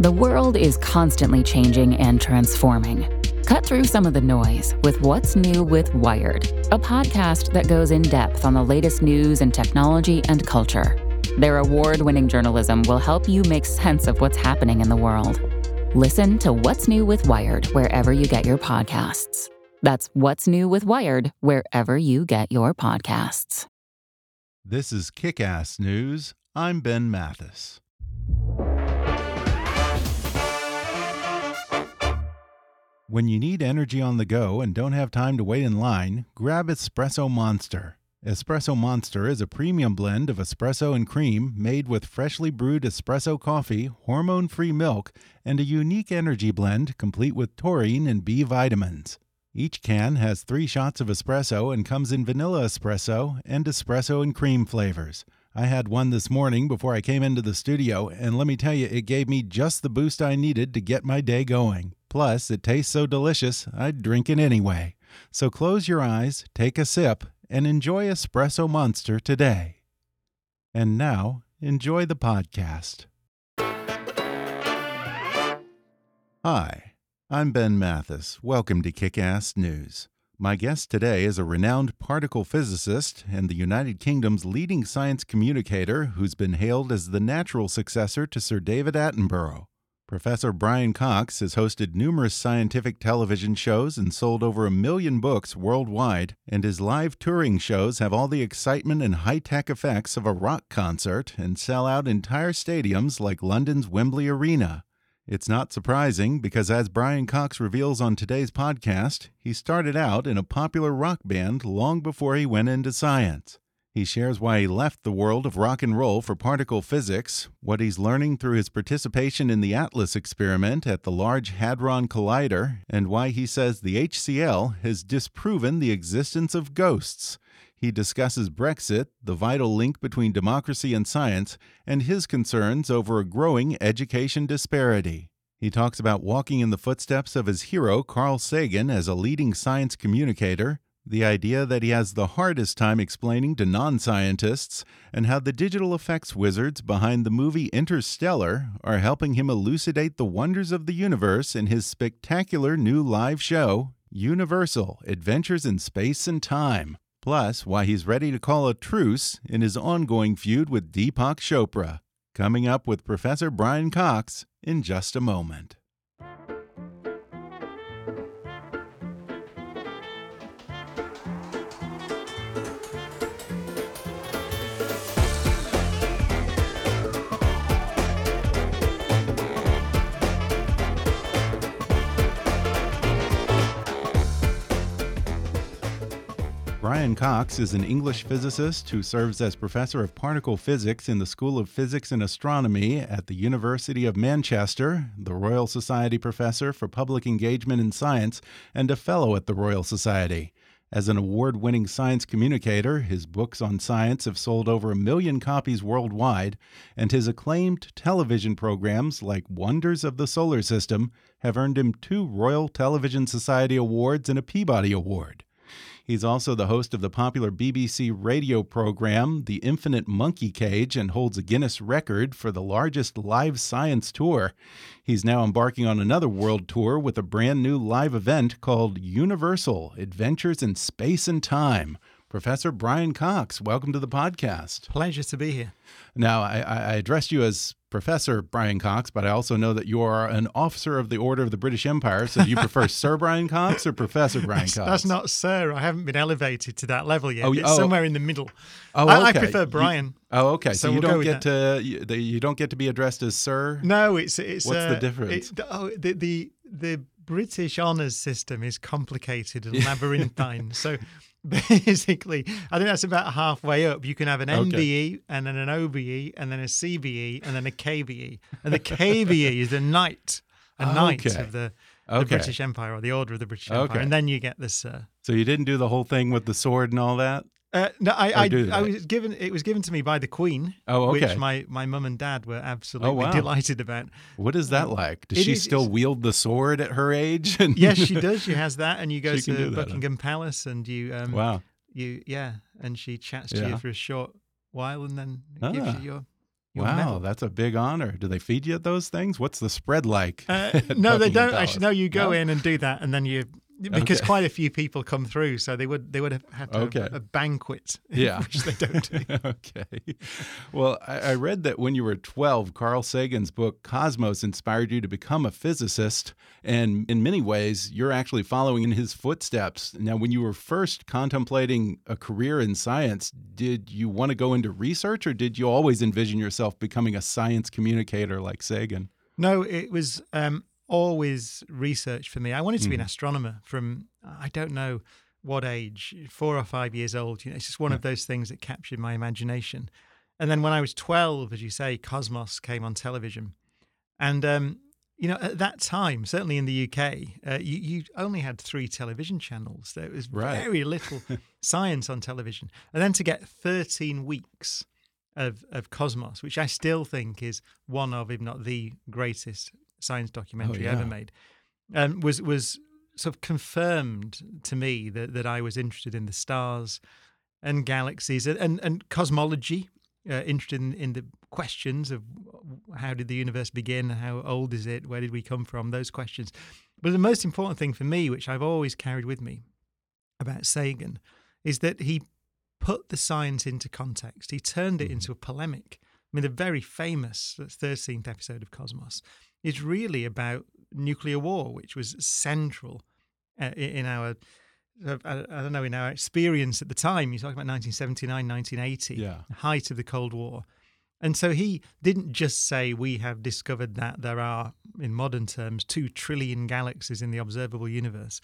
The world is constantly changing and transforming. Cut through some of the noise with What's New with Wired, a podcast that goes in depth on the latest news and technology and culture. Their award winning journalism will help you make sense of what's happening in the world. Listen to What's New with Wired wherever you get your podcasts. That's What's New with Wired wherever you get your podcasts. This is Kick Ass News. I'm Ben Mathis. When you need energy on the go and don't have time to wait in line, grab Espresso Monster. Espresso Monster is a premium blend of espresso and cream made with freshly brewed espresso coffee, hormone free milk, and a unique energy blend complete with taurine and B vitamins. Each can has three shots of espresso and comes in vanilla espresso and espresso and cream flavors. I had one this morning before I came into the studio, and let me tell you, it gave me just the boost I needed to get my day going. Plus, it tastes so delicious, I'd drink it anyway. So close your eyes, take a sip, and enjoy Espresso Monster today. And now, enjoy the podcast. Hi, I'm Ben Mathis. Welcome to Kick Ass News. My guest today is a renowned particle physicist and the United Kingdom's leading science communicator who's been hailed as the natural successor to Sir David Attenborough. Professor Brian Cox has hosted numerous scientific television shows and sold over a million books worldwide, and his live touring shows have all the excitement and high tech effects of a rock concert and sell out entire stadiums like London's Wembley Arena. It's not surprising because, as Brian Cox reveals on today's podcast, he started out in a popular rock band long before he went into science. He shares why he left the world of rock and roll for particle physics, what he's learning through his participation in the ATLAS experiment at the Large Hadron Collider, and why he says the LHC has disproven the existence of ghosts. He discusses Brexit, the vital link between democracy and science, and his concerns over a growing education disparity. He talks about walking in the footsteps of his hero, Carl Sagan, as a leading science communicator, the idea that he has the hardest time explaining to non scientists, and how the digital effects wizards behind the movie Interstellar are helping him elucidate the wonders of the universe in his spectacular new live show, Universal Adventures in Space and Time. Plus, why he's ready to call a truce in his ongoing feud with Deepak Chopra. Coming up with Professor Brian Cox in just a moment. Brian Cox is an English physicist who serves as professor of particle physics in the School of Physics and Astronomy at the University of Manchester, the Royal Society Professor for Public Engagement in Science, and a Fellow at the Royal Society. As an award winning science communicator, his books on science have sold over a million copies worldwide, and his acclaimed television programs like Wonders of the Solar System have earned him two Royal Television Society Awards and a Peabody Award. He's also the host of the popular BBC radio program, The Infinite Monkey Cage, and holds a Guinness record for the largest live science tour. He's now embarking on another world tour with a brand new live event called Universal Adventures in Space and Time. Professor Brian Cox, welcome to the podcast. Pleasure to be here. Now, I, I, addressed you as Professor Brian Cox, but I also know that you are an officer of the Order of the British Empire. So do you prefer Sir Brian Cox or Professor Brian that's, Cox? That's not Sir. I haven't been elevated to that level yet. Oh, it's oh. somewhere in the middle. Oh, okay. I, I prefer Brian. You, oh, okay. So, So you we'll don't get to you, you don't get to be addressed as Sir. No, it's it's. What's the uh, difference? it- oh, the the the British honours system is complicated and labyrinthine. so basically, I think that's about halfway up. You can have an Okay. MBE and then an OBE and then a CBE and then a KBE. And the KBE is the knight, a knight Okay. of the, the British Empire or the Order of the British Empire. Okay. And then you get this. Uh, So you didn't do the whole thing with the sword and all that? Uh, no, I, Or I, do I was given. It was given to me by the Queen, Oh, okay. which my, my mum and dad were absolutely wow. delighted about. What is that like? Does she is- still wield the sword at her age? And- Yes, she does. She has that, and you go She can do to that. Buckingham Palace, and you um, wow. you yeah, and she chats to Yeah. you for a short while, and then Ah. gives you your Wow, medal. that's a big honor. Do they feed you at those things? What's the spread like? Uh, no, they don't actually. No, you go No? in and do that, and then you because Okay. quite a few people come through, so they would they would have had to Okay. have a banquet, Yeah. which they don't do. okay. Well, I, I read that when you were 12, Carl Sagan's book Cosmos inspired you to become a physicist. And in many ways, you're actually following in his footsteps. Now, when you were first contemplating a career in science, did you want to go into research or did you always envision yourself becoming a science communicator like Sagan? No, it was um, always research for me. I wanted to be Mm. an astronomer from I don't know what age, four or five years old. You know, it's just one of those things that captured my imagination. And then when I was twelve, as you say, Cosmos came on television, and um, you know at that time, certainly in the UK, uh, you, you only had three television channels. There was Right. very little science on television, and then to get thirteen weeks of of Cosmos, which I still think is one of, if not the greatest science documentary yeah. ever made, um, was was sort of confirmed to me that that I was interested in the stars and galaxies and and, and cosmology, uh, interested in, in the questions of how did the universe begin, how old is it, where did we come from, those questions. But the most important thing for me, which I've always carried with me about Sagan, is that he put the science into context. He turned it into a polemic. I mean, the very famous 13th episode of Cosmos is really about nuclear war, which was central uh, in our, I don't know, in our experience at the time. You're talking about 1979, 1980, Yeah. height of the Cold War. And so he didn't just say, we have discovered that there are, in modern terms, two trillion galaxies in the observable universe.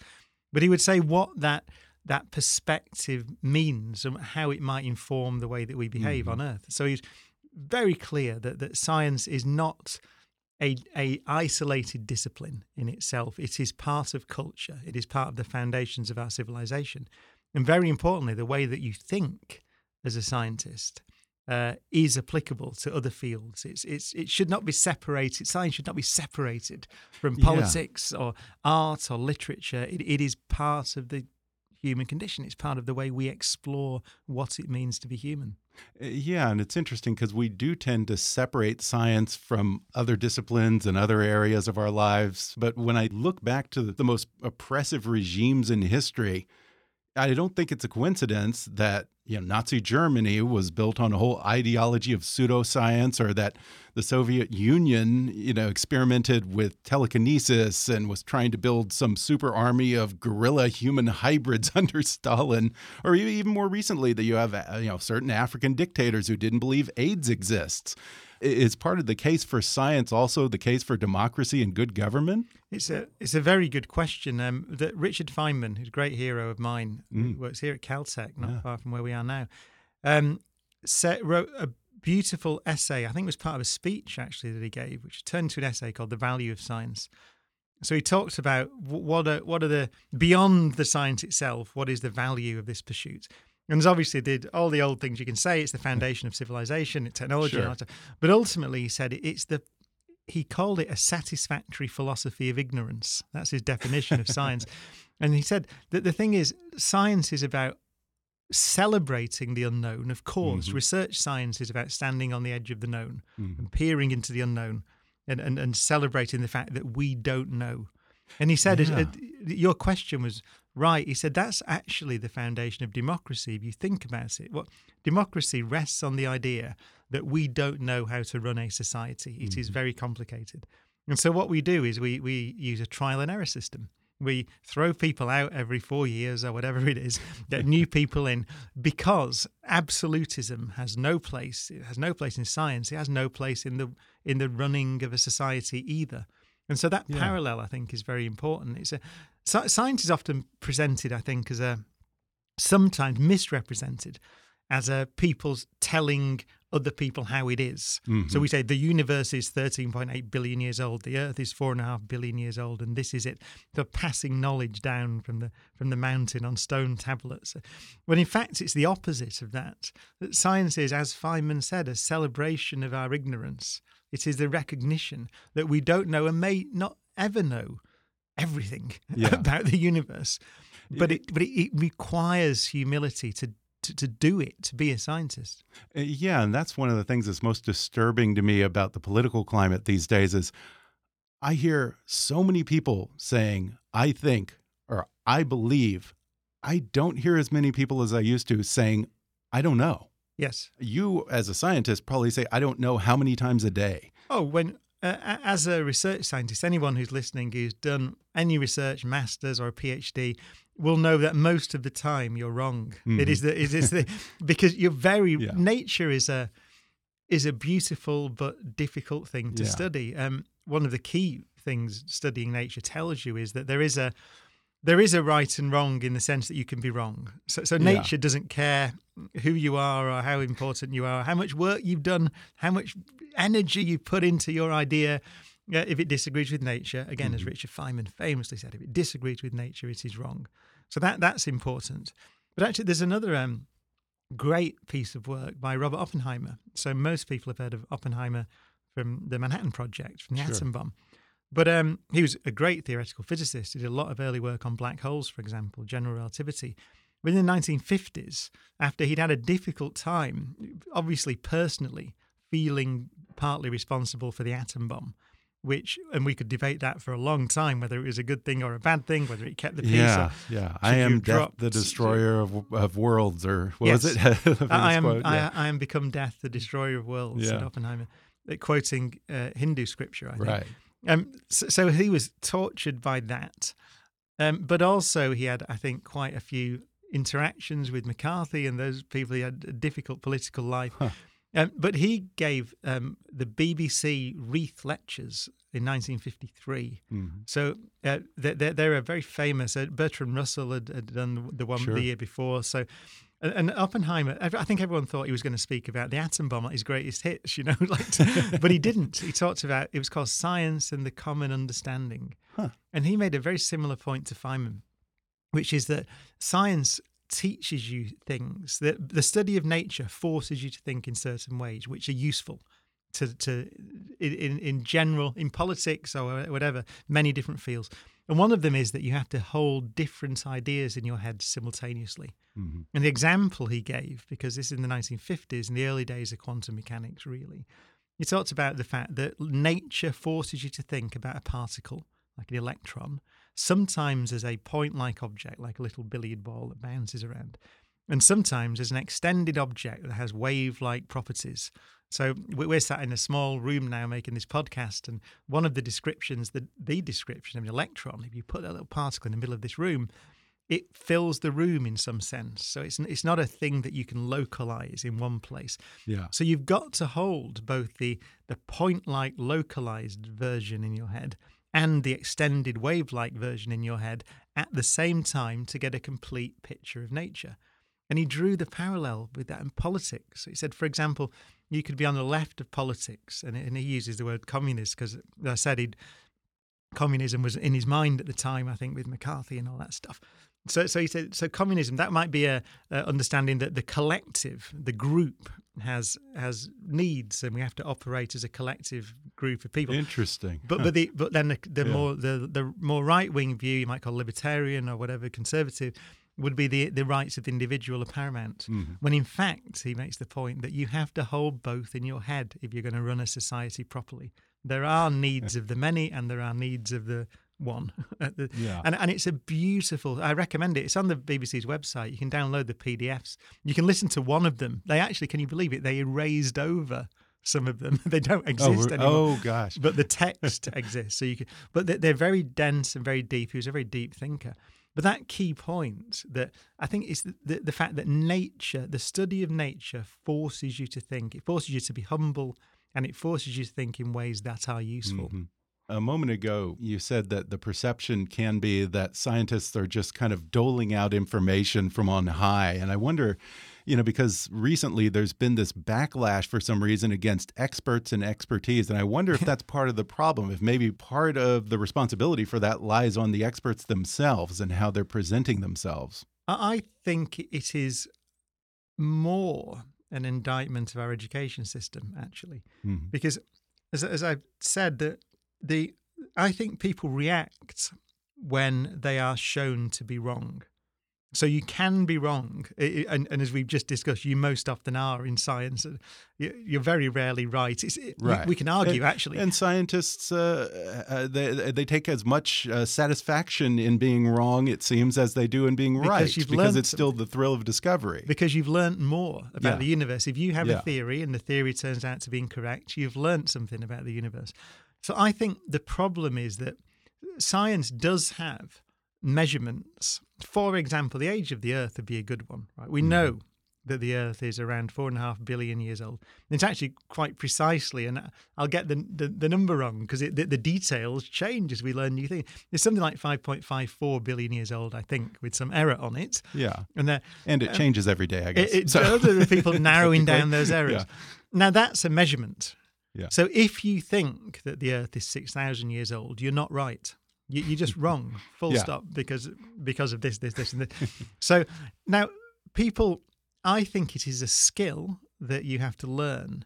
But he would say what that that perspective means and how it might inform the way that we behave on Earth. So he's very clear that, that science is not a, a isolated discipline in itself. It is part of culture. It is part of the foundations of our civilization. And very importantly, the way that you think as a scientist uh, is applicable to other fields. It's, it's, it should not be separated. Science should not be separated from Yeah. politics or art or literature. It, it is part of the human condition. It's part of the way we explore what it means to be human. Uh, Yeah, and it's interesting because we do tend to separate science from other disciplines and other areas of our lives. But when I look back to the most oppressive regimes in history, I don't think it's a coincidence that you know Nazi Germany was built on a whole ideology of pseudoscience, or that the Soviet Union, you know, experimented with telekinesis and was trying to build some super army of guerrilla human hybrids under Stalin, or even more recently that you have uh, you know certain African dictators who didn't believe AIDS exists. Is part of the case for science also the case for democracy and good government? It's a it's a very good question. Um, that Richard Feynman, who's a great hero of mine, who works here at Caltech, not Yeah. far from where we are now, um, set, wrote a beautiful essay. I think it was part of a speech actually that he gave, which turned to an essay called "The Value of Science." So he talked about what are what are the beyond the science itself. What is the value of this pursuit? And there's obviously did all the old things you can say. It's the foundation of civilization, it's technology, and Sure. all that. but ultimately he said it's the he called it a satisfactory philosophy of ignorance. That's his definition of science. And he said that the thing is, science is about celebrating the unknown. Of course, research science is about standing on the edge of the known and peering into the unknown and, and, and celebrating the fact that we don't know. And he said, Yeah. uh, your question was right. He said, that's actually the foundation of democracy. If you think about it, what democracy rests on the idea that we don't know how to run a society. It is mm-hmm. very complicated. And so what we do is we, we use a trial and error system. We throw people out every four years or whatever it is, get new people in, because absolutism has no place. It has no place in science. It has no place in the in the running of a society either. And so that Yeah. parallel, I think, is very important. It's a science is often presented, I think, as a sometimes misrepresented as a people's telling other people how it is. Mm-hmm. So we say the universe is 13.8 billion years old, the Earth is four and a half billion years old, and this is it. The passing knowledge down from the from the mountain on stone tablets. When in fact it's the opposite of that. That science is, as Feynman said, a celebration of our ignorance. It is the recognition that we don't know and may not ever know everything Yeah. about the universe. But it but it, it requires humility to, to to do it, to be a scientist. Uh, Yeah, and that's one of the things that's most disturbing to me about the political climate these days is I hear so many people saying I think or I believe. I don't hear as many people as I used to saying I don't know. Yes. You as a scientist probably say I don't know how many times a day. Oh, when uh, as a research scientist, anyone who's listening who's done any research, masters or a PhD, will know that most of the time you're wrong. It is the it is the because you're very Yeah. nature is a is a beautiful but difficult thing to Yeah. study. Um, one of the key things studying nature tells you is that there is a there is a right and wrong in the sense that you can be wrong. So, so Yeah. nature doesn't care who you are or how important you are, how much work you've done, how much energy you put into your idea. Uh, if it disagrees with nature, again, as Richard Feynman famously said, if it disagrees with nature, it is wrong. So that that's important. But actually, there's another um, great piece of work by Robert Oppenheimer. So most people have heard of Oppenheimer from the Manhattan Project, from the Sure. atom bomb. But um, he was a great theoretical physicist. He did a lot of early work on black holes, for example, general relativity. But in the 1950s, after he'd had a difficult time, obviously personally feeling partly responsible for the atom bomb, which, and we could debate that for a long time, whether it was a good thing or a bad thing, whether it kept the peace. Yeah, yeah. I am death, the destroyer of of worlds, or what was it? I, I am. quote, I, yeah. I am become death, the destroyer of worlds. Said Yeah. Oppenheimer, Uh, quoting uh, Hindu scripture. I think. Right. Um, so, so he was tortured by that, um, but also he had, I think, quite a few interactions with McCarthy and those people. He had a difficult political life. Um, but he gave um, the BBC Reith Lectures in 1953. Mhm. So uh, they're, they're, they're a very famous. Uh, Bertrand Russell had, had done the one Sure. the year before. So, and, and Oppenheimer, I think everyone thought he was going to speak about the atom bomb, like his greatest hits, you know, like, but he didn't. He talked about it was called Science and the Common Understanding, Huh. and he made a very similar point to Feynman, which is that science teaches you things that the study of nature forces you to think in certain ways which are useful to to in in general in politics or whatever many different fields and one of them is that you have to hold different ideas in your head simultaneously Mhm. and the example he gave because this is in the 1950s in the early days of quantum mechanics really he talked about the fact that nature forces you to think about a particle like an electron sometimes as a point like object like a little billiard ball that bounces around and sometimes as an extended object that has wave like properties. So we- we're sat in a small room now making this podcast, and one of the descriptions, the, the description of an electron, if you put that little particle in the middle of this room, it fills the room in some sense. So it's it's not a thing that you can localize in one place. Yeah. So you've got to hold both the the point-like localized version in your head and the extended wave-like version in your head at the same time to get a complete picture of nature. And he drew the parallel with that in politics. He said, for example, you could be on the left of politics, and, and he uses the word communist because I said he'd communism was in his mind at the time, I think, with McCarthy and all that stuff. So, so he said, so communism that might be a, a understanding that the collective, the group, has has needs, and we have to operate as a collective group of people. Interesting. But but the but then the, the Yeah. more the the more right wing view you might call libertarian or whatever conservative would be the the rights of the individual are paramount. Mhm. When in fact he makes the point that you have to hold both in your head if you're going to run a society properly. There are needs of the many and there are needs of the one. The- Yeah. And and it's a beautiful. I recommend it. It's on the BBC's website. You can download the PDFs. You can listen to one of them. They actually, can you believe it? They erased over some of them. they don't oh, exist we're- anymore oh gosh. but the text exists. So you can, but they're, they're very dense and very deep. He was a very deep thinker. But that key point that I think is the, the, the fact that nature, the study of nature, forces you to think. It forces you to be humble, and it forces you to think in ways that are useful. Mhm. A moment ago, you said that the perception can be that scientists are just kind of doling out information from on high. And I wonder, you know, because recently there's been this backlash for some reason against experts and expertise. And I wonder if that's part of the problem, if maybe part of the responsibility for that lies on the experts themselves and how they're presenting themselves. I think it is more an indictment of our education system, actually, mm -hmm. because as, as I've said, that the I think people react when they are shown to be wrong. So you can be wrong, and, and, as we've just discussed, you most often are in science. You're very rarely right. right. We, we, can argue and, actually, and scientists uh, uh, they they take as much uh, satisfaction in being wrong, it seems, as they do in being because right, because it's still the thrill of discovery. Because you've learned more about yeah. the universe. If you have yeah. a theory and the theory turns out to be incorrect, you've learned something about the universe. So I think the problem is that science does have measurements. For example, the age of the Earth would be a good one. Right? We mm. know that the Earth is around four and a half billion years old. It's actually quite precisely, and I'll get the the, the number wrong because the, the, details change as we learn new things. It's something like five point five four billion years old, I think, with some error on it. Yeah, and and it um, changes every day. I guess it, it so. does. people narrowing down those errors. Yeah. Now that's a measurement. Yeah. So if you think that the Earth is six thousand years old, you're not right. You, are just wrong, full yeah. stop, because because of this, this, this, and this. so now, people, I think it is a skill that you have to learn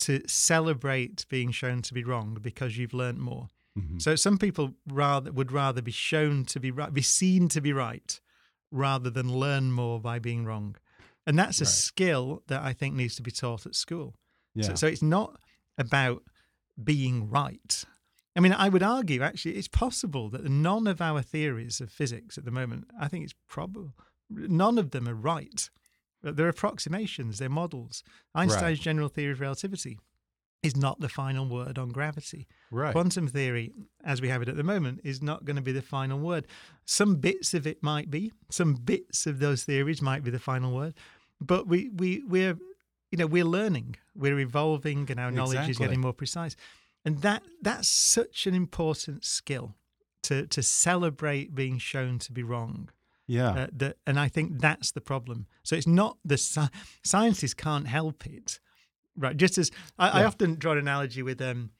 to celebrate being shown to be wrong because you've learned more. Mm-hmm. So some people rather would rather be shown to be right, be seen to be right, rather than learn more by being wrong, and that's a right. skill that I think needs to be taught at school. Yeah. So, so it's not about being right. I mean, I would argue actually it's possible that none of our theories of physics at the moment, I think it's probable, none of them are right. They're approximations, they're models. Einstein's right. general theory of relativity is not the final word on gravity. Right. Quantum theory, as we have it at the moment, is not going to be the final word. Some bits of it might be, some bits of those theories might be the final word, but we we we're you know we're learning, we're evolving, and our knowledge exactly. is getting more precise and that that's such an important skill to to celebrate being shown to be wrong. Yeah. Uh, that, and I think that's the problem. So it's not the sci- scientists can't help it, right? Just as I, yeah. I often draw an analogy with um,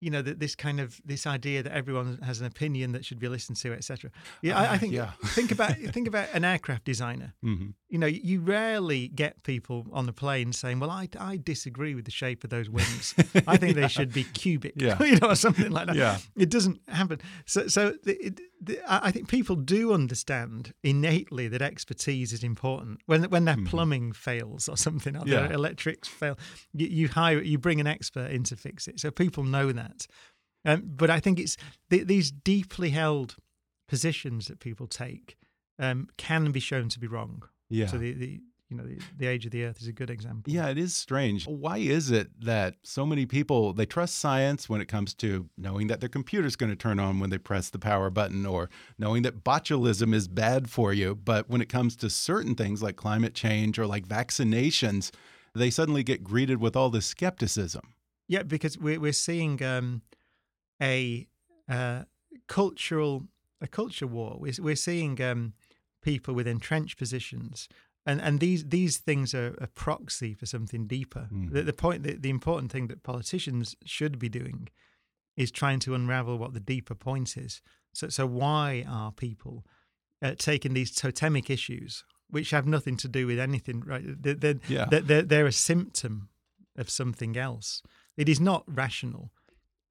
you know, that this kind of this idea that everyone has an opinion that should be listened to, etc. Yeah, I, I, think yeah. think about think about an aircraft designer. Mm-hmm. You know, you rarely get people on the plane saying, "Well, I, I disagree with the shape of those wings. I think yeah. they should be cubic." Yeah. you know, or something like that. Yeah, it doesn't happen. So, so it, I think people do understand innately that expertise is important. When when their mm-hmm. plumbing fails or something, or yeah. their electrics fail, you, you, hire you bring an expert in to fix it. So people know that. Um, but I think it's th- these deeply held positions that people take um, can be shown to be wrong. Yeah. So the, the you know, the, the, age of the earth is a good example. Yeah, it is strange. Why is it that so many people they trust science when it comes to knowing that their computer's going to turn on when they press the power button or knowing that botulism is bad for you, but when it comes to certain things like climate change or like vaccinations, they suddenly get greeted with all this skepticism. Yeah, because we're we're seeing um, a uh, cultural a culture war. We're, we're seeing um, people with entrenched positions and and these these things are a proxy for something deeper. Mm. The, the, point, the, the important thing that politicians should be doing is trying to unravel what the deeper point is. So so why are people uh, taking these totemic issues, which have nothing to do with anything, right? They're, they're, yeah. they're, they're a symptom of something else. It is not rational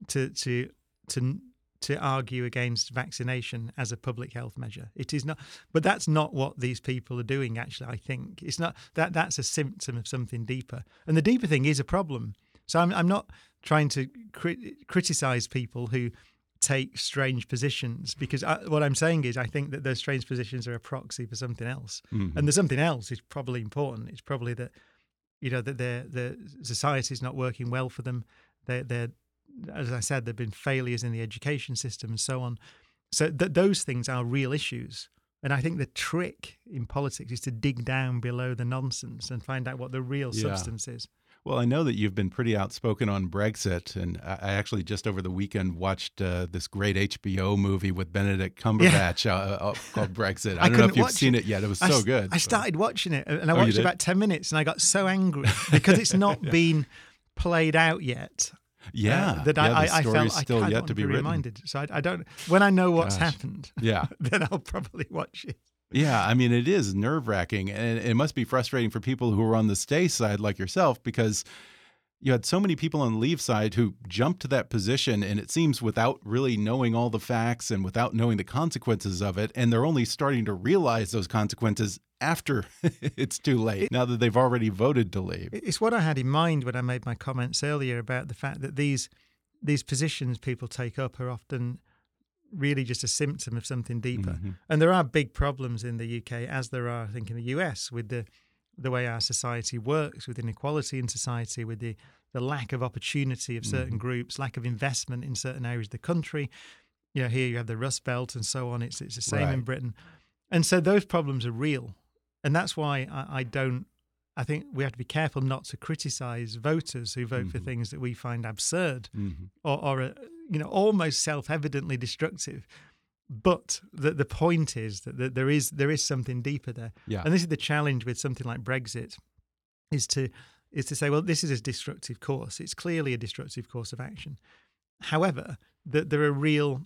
to to to to argue against vaccination as a public health measure. It is not, but that's not what these people are doing. Actually, I think it's not that that's a symptom of something deeper, and the deeper thing is a problem. So I'm I'm not trying to crit- criticize people who take strange positions because I, what I'm saying is I think that those strange positions are a proxy for something else, mm-hmm. and the something else is probably important. It's probably that you know that their the society is not working well for them. They're, they're as I said, there have been failures in the education system and so on. So th- those things are real issues. And I think the trick in politics is to dig down below the nonsense and find out what the real yeah. substance is. Well, I know that you've been pretty outspoken on Brexit, and I actually just over the weekend watched uh, this great HBO movie with Benedict Cumberbatch yeah. uh, uh, called Brexit. I, I don't know if you've seen it. it. yet. It was I, so good. I started watching it, and I oh, watched about ten minutes, and I got so angry because it's not yeah. been played out yet. Yeah, uh, that yeah, I, I felt still I yet to be, be reminded. So I, I, don't. When I know what's Gosh. happened, yeah, then I'll probably watch it. Yeah, I mean, it is nerve wracking, and it must be frustrating for people who are on the stay side like yourself because you had so many people on the leave side who jumped to that position, and it seems without really knowing all the facts and without knowing the consequences of it, and they're only starting to realize those consequences after it's too late, now that they've already voted to leave. It's what I had in mind when I made my comments earlier about the fact that these these positions people take up are often really just a symptom of something deeper. Mm -hmm. And there are big problems in the UK, as there are, I think, in the US, with the the way our society works, with inequality in society, with the the lack of opportunity of certain mm -hmm. groups, lack of investment in certain areas of the country. You know, here you have the Rust Belt and so on. It's it's the same right. in Britain, and so those problems are real, and that's why I, I don't. I think we have to be careful not to criticize voters who vote mm -hmm. for mm-hmm. things that we find absurd mm -hmm. or, or uh, you know, almost self-evidently destructive. But the the point is that, that there is there is something deeper there, yeah. and this is the challenge with something like Brexit, is to is to say, well, this is a destructive course. It's clearly a destructive course of action. However, that there are real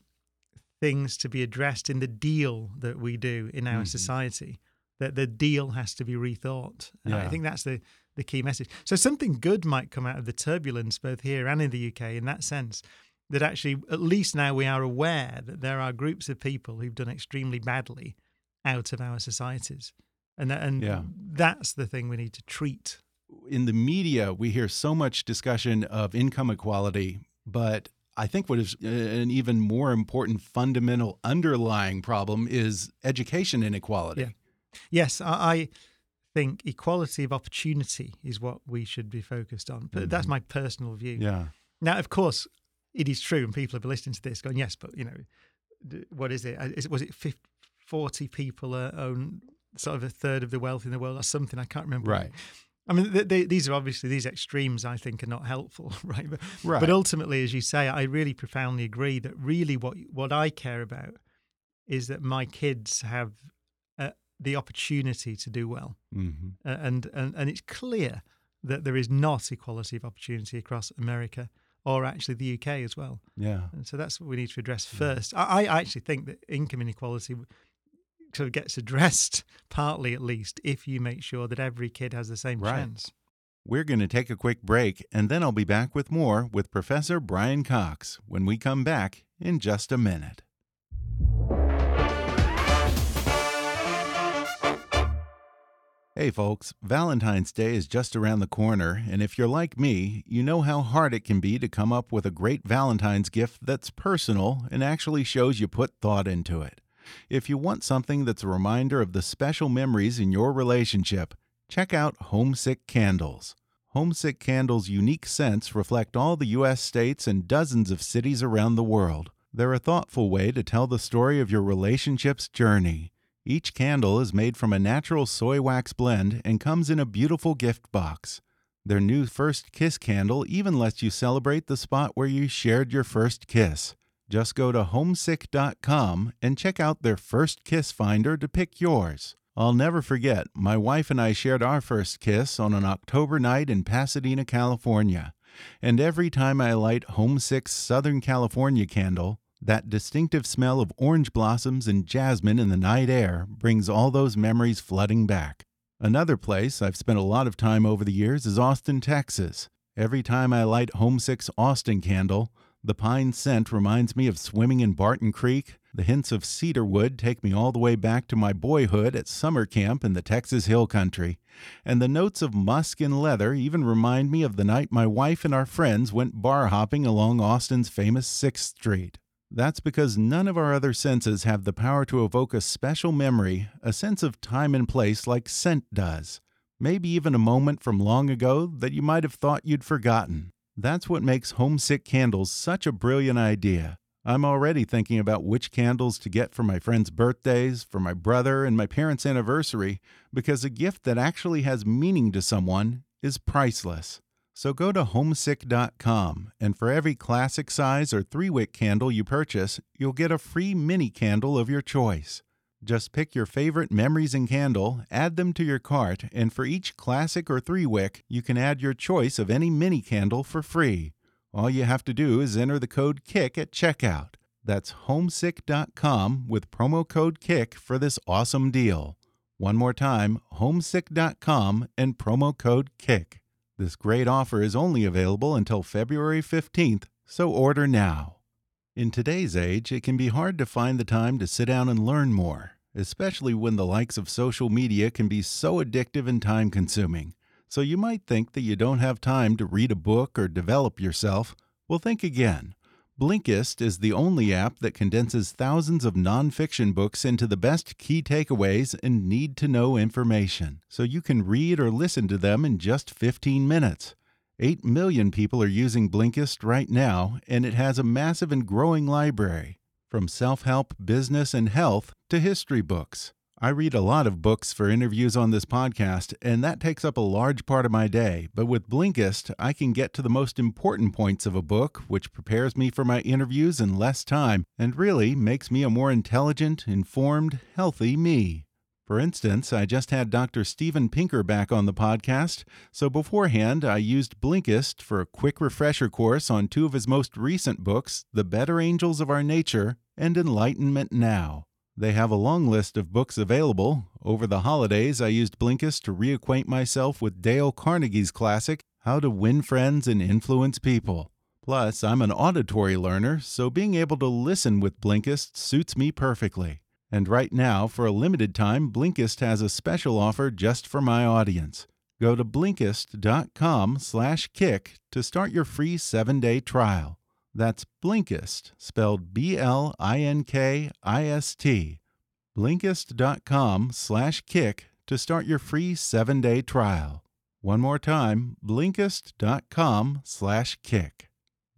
things to be addressed in the deal that we do in our mm-hmm. society. That the deal has to be rethought, and yeah. I think that's the the key message. So something good might come out of the turbulence both here and in the UK in that sense that actually, at least now we are aware that there are groups of people who've done extremely badly out of our societies. And, that, and yeah. that's the thing we need to treat. In the media, we hear so much discussion of income equality, but I think what is uh, an even more important fundamental underlying problem is education inequality. Yeah. Yes, I think equality of opportunity is what we should be focused on. But mm -hmm. that's my personal view. Yeah. Now, of course, it is true, and people have been listening to this going, yes, but you know, what is it? Is, was it 50, 40 people own sort of a third of the wealth in the world or something? I can't remember. Right. I mean, they, they, these are obviously these extremes. I think are not helpful, right? But, right. but ultimately, as you say, I really profoundly agree that really what what I care about is that my kids have uh, the opportunity to do well, mm-hmm. uh, and and and it's clear that there is not equality of opportunity across America or actually the UK as well. Yeah. And so that's what we need to address first. Yeah. I, I actually think that income inequality sort of gets addressed partly at least if you make sure that every kid has the same right. chance. We're going to take a quick break and then I'll be back with more with Professor Brian Cox when we come back in just a minute. Hey folks, Valentine's Day is just around the corner, and if you're like me, you know how hard it can be to come up with a great Valentine's gift that's personal and actually shows you put thought into it. If you want something that's a reminder of the special memories in your relationship, check out Homesick Candles. Homesick Candles' unique scents reflect all the U.S. states and dozens of cities around the world. They're a thoughtful way to tell the story of your relationship's journey. Each candle is made from a natural soy wax blend and comes in a beautiful gift box. Their new First Kiss candle even lets you celebrate the spot where you shared your first kiss. Just go to homesick.com and check out their First Kiss Finder to pick yours. I'll never forget, my wife and I shared our first kiss on an October night in Pasadena, California. And every time I light Homesick's Southern California candle, that distinctive smell of orange blossoms and jasmine in the night air brings all those memories flooding back. Another place I've spent a lot of time over the years is Austin, Texas. Every time I light Homesick's Austin candle, the pine scent reminds me of swimming in Barton Creek. The hints of cedar wood take me all the way back to my boyhood at summer camp in the Texas Hill Country. And the notes of musk and leather even remind me of the night my wife and our friends went bar hopping along Austin's famous 6th Street. That's because none of our other senses have the power to evoke a special memory, a sense of time and place like scent does. Maybe even a moment from long ago that you might have thought you'd forgotten. That's what makes homesick candles such a brilliant idea. I'm already thinking about which candles to get for my friends' birthdays, for my brother, and my parents' anniversary, because a gift that actually has meaning to someone is priceless. So go to homesick.com, and for every classic size or three wick candle you purchase, you'll get a free mini candle of your choice. Just pick your favorite memories and candle, add them to your cart, and for each classic or three wick, you can add your choice of any mini candle for free. All you have to do is enter the code KICK at checkout. That's homesick.com with promo code KICK for this awesome deal. One more time, homesick.com and promo code KICK. This great offer is only available until February 15th, so order now. In today's age, it can be hard to find the time to sit down and learn more, especially when the likes of social media can be so addictive and time consuming. So you might think that you don't have time to read a book or develop yourself. Well, think again. Blinkist is the only app that condenses thousands of nonfiction books into the best key takeaways and need to know information, so you can read or listen to them in just 15 minutes. 8 million people are using Blinkist right now, and it has a massive and growing library, from self help, business, and health to history books. I read a lot of books for interviews on this podcast, and that takes up a large part of my day. But with Blinkist, I can get to the most important points of a book, which prepares me for my interviews in less time and really makes me a more intelligent, informed, healthy me. For instance, I just had Dr. Steven Pinker back on the podcast, so beforehand I used Blinkist for a quick refresher course on two of his most recent books, The Better Angels of Our Nature and Enlightenment Now. They have a long list of books available. Over the holidays, I used Blinkist to reacquaint myself with Dale Carnegie's classic, How to Win Friends and Influence People. Plus, I'm an auditory learner, so being able to listen with Blinkist suits me perfectly. And right now, for a limited time, Blinkist has a special offer just for my audience. Go to Blinkist.com slash kick to start your free seven-day trial. That's Blinkist, spelled B-L-I-N-K-I-S-T. Blinkist.com slash kick to start your free seven-day trial. One more time, Blinkist.com slash kick.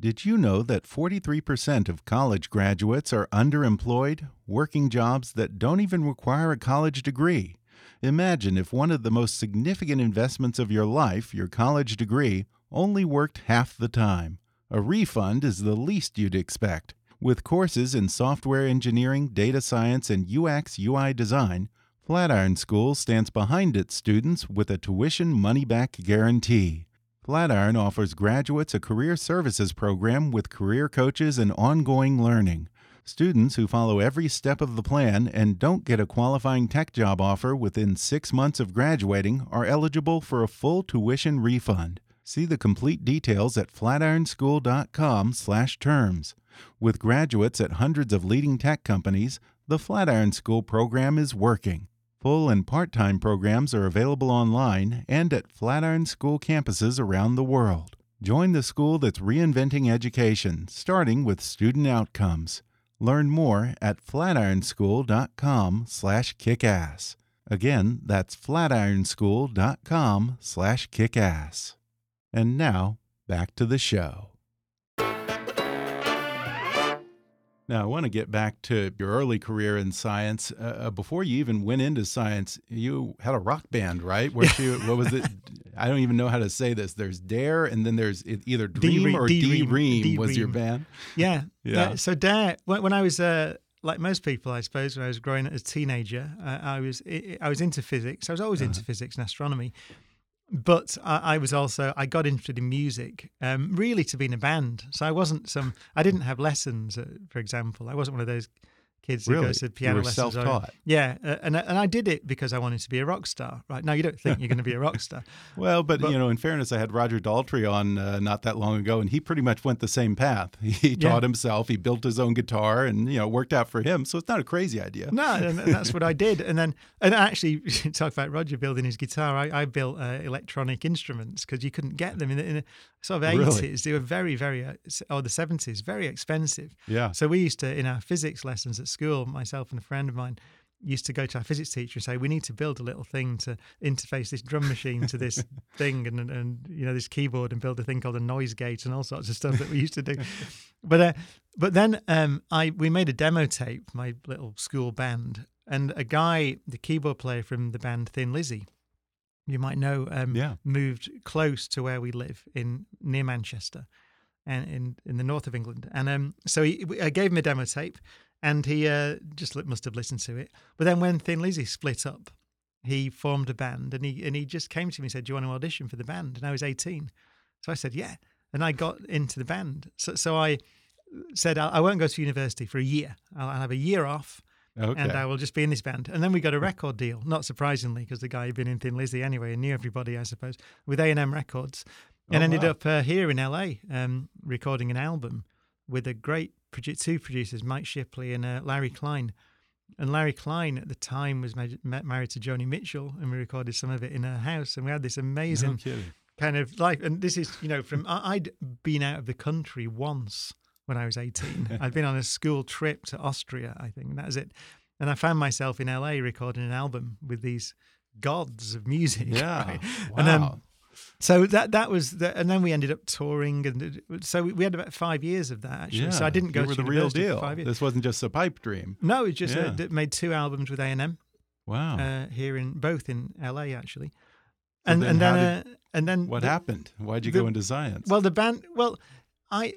Did you know that 43% of college graduates are underemployed, working jobs that don't even require a college degree? Imagine if one of the most significant investments of your life, your college degree, only worked half the time. A refund is the least you'd expect. With courses in software engineering, data science, and UX UI design, Flatiron School stands behind its students with a tuition money back guarantee. Flatiron offers graduates a career services program with career coaches and ongoing learning. Students who follow every step of the plan and don't get a qualifying tech job offer within six months of graduating are eligible for a full tuition refund. See the complete details at flatironschool.com/terms. With graduates at hundreds of leading tech companies, the Flatiron School program is working. Full and part-time programs are available online and at Flatiron School campuses around the world. Join the school that's reinventing education, starting with student outcomes. Learn more at flatironschool.com/kickass. Again, that's flatironschool.com/kickass. And now, back to the show. Now, I want to get back to your early career in science. Uh, uh before you even went into science, you had a rock band, right? Where what was it? I don't even know how to say this. There's Dare, and then there's either Dream or D Ream was your band. Yeah, yeah. So Dare, when, when I was uh, like most people, I suppose, when I was growing up as a teenager, uh, I was I was into physics. I was always -huh. into physics and astronomy but I, I, was also I got interested in music, um, really to be in a band. So I wasn't some I didn't have lessons, uh, for example. I wasn't one of those kids who really? goes to piano lessons. Self-taught. yeah, uh, and and I did it because I wanted to be a rock star. Right now, you don't think you're going to be a rock star. well, but, but, you know, in fairness, I had Roger Daltrey on uh, not that long ago, and he pretty much went the same path. He taught yeah. himself. He built his own guitar, and you know, worked out for him. So it's not a crazy idea. No, and that's what I did. And then, and actually, talk about Roger building his guitar. I, I built uh, electronic instruments because you couldn't get them in, in sort of 80s. Really? They were very, very, uh, or the 70s, very expensive. Yeah. So we used to, in our physics lessons at school, myself and a friend of mine, used to go to our physics teacher and say, "We need to build a little thing to interface this drum machine to this thing, and, and, and you know this keyboard, and build a thing called a noise gate and all sorts of stuff that we used to do." but uh, but then um, I we made a demo tape, my little school band, and a guy, the keyboard player from the band Thin Lizzy, you might know, um, Yeah. moved close to where we live in near Manchester, and in in the north of England. And um, so he, I gave him a demo tape, and he uh, just must have listened to it. But then when Thin Lizzy split up, he formed a band, and he and he just came to me and said, "Do you want to audition for the band?" And I was eighteen, so I said, "Yeah," and I got into the band. So so I said, "I I won't go to university for a year. I'll, I'll have a year off." Okay. and I will just be in this band. And then we got a record deal, not surprisingly, because the guy had been in Thin Lizzy anyway and knew everybody, I suppose, with A and M Records, and Oh, ended wow. up uh, here in LA um, recording an album with a great two producers, Mike Shipley and uh, Larry Klein. And Larry Klein at the time was ma- ma- married to Joni Mitchell, and we recorded some of it in her house, and we had this amazing no kind of life. And this is, you know, from I- I'd been out of the country once when I was 18. I'd been on a school trip to Austria, I think. and That was it. And I found myself in LA recording an album with these gods of music. Yeah. right? Wow. And um, so that that was, the, and then we ended up touring, and so we had about five years of that actually. yeah. So I didn't go you were to the real for deal. Five years. This wasn't just a pipe dream. No, it just Yeah. made two albums with A and M Wow. uh, here in both in LA actually, So and then and then uh, and then what the- happened? Why'd you the- go into science? Well, the band. Well, I,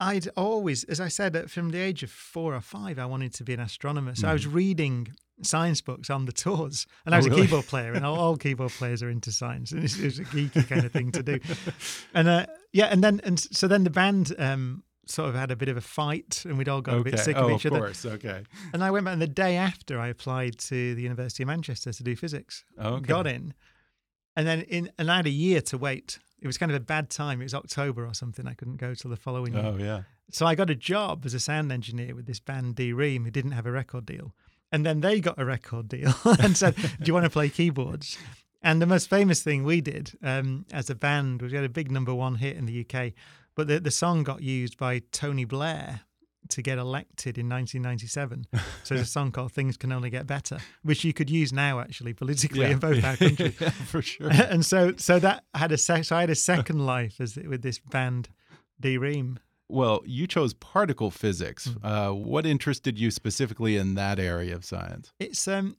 I'd always, as I said, uh, from the age of four or five, I wanted to be an astronomer. So I was reading science books on the tours, and I Mm-hmm. Oh, was really? a keyboard player, and all, all keyboard players are into science, and it's, it's a geeky kind of thing to do. And uh, yeah, and then and so then the band. Um, Sort of had a bit of a fight, and we'd all got a bit sick oh, of each of other. course. Okay. And I went back, and the day after, I applied to the University of Manchester to do physics. Okay. Got in, and then in, and I had a year to wait. It was kind of a bad time. It was October or something. I couldn't go till the following year. Oh yeah. So I got a job as a sound engineer with this band D Ream, who didn't have a record deal. And then they got a record deal and said, Do you want to play keyboards? And the most famous thing we did um, as a band was we had a big number one hit in the UK, but the, the song got used by Tony Blair to get elected in 1997. So a song called Things Can Only Get Better, which you could use now actually politically in both our countries. yeah, for sure. and so so that had a sec- so I had a second life as with this band D Ream. Well, you chose particle physics. Mm. Uh, what interested you specifically in that area of science? It's um,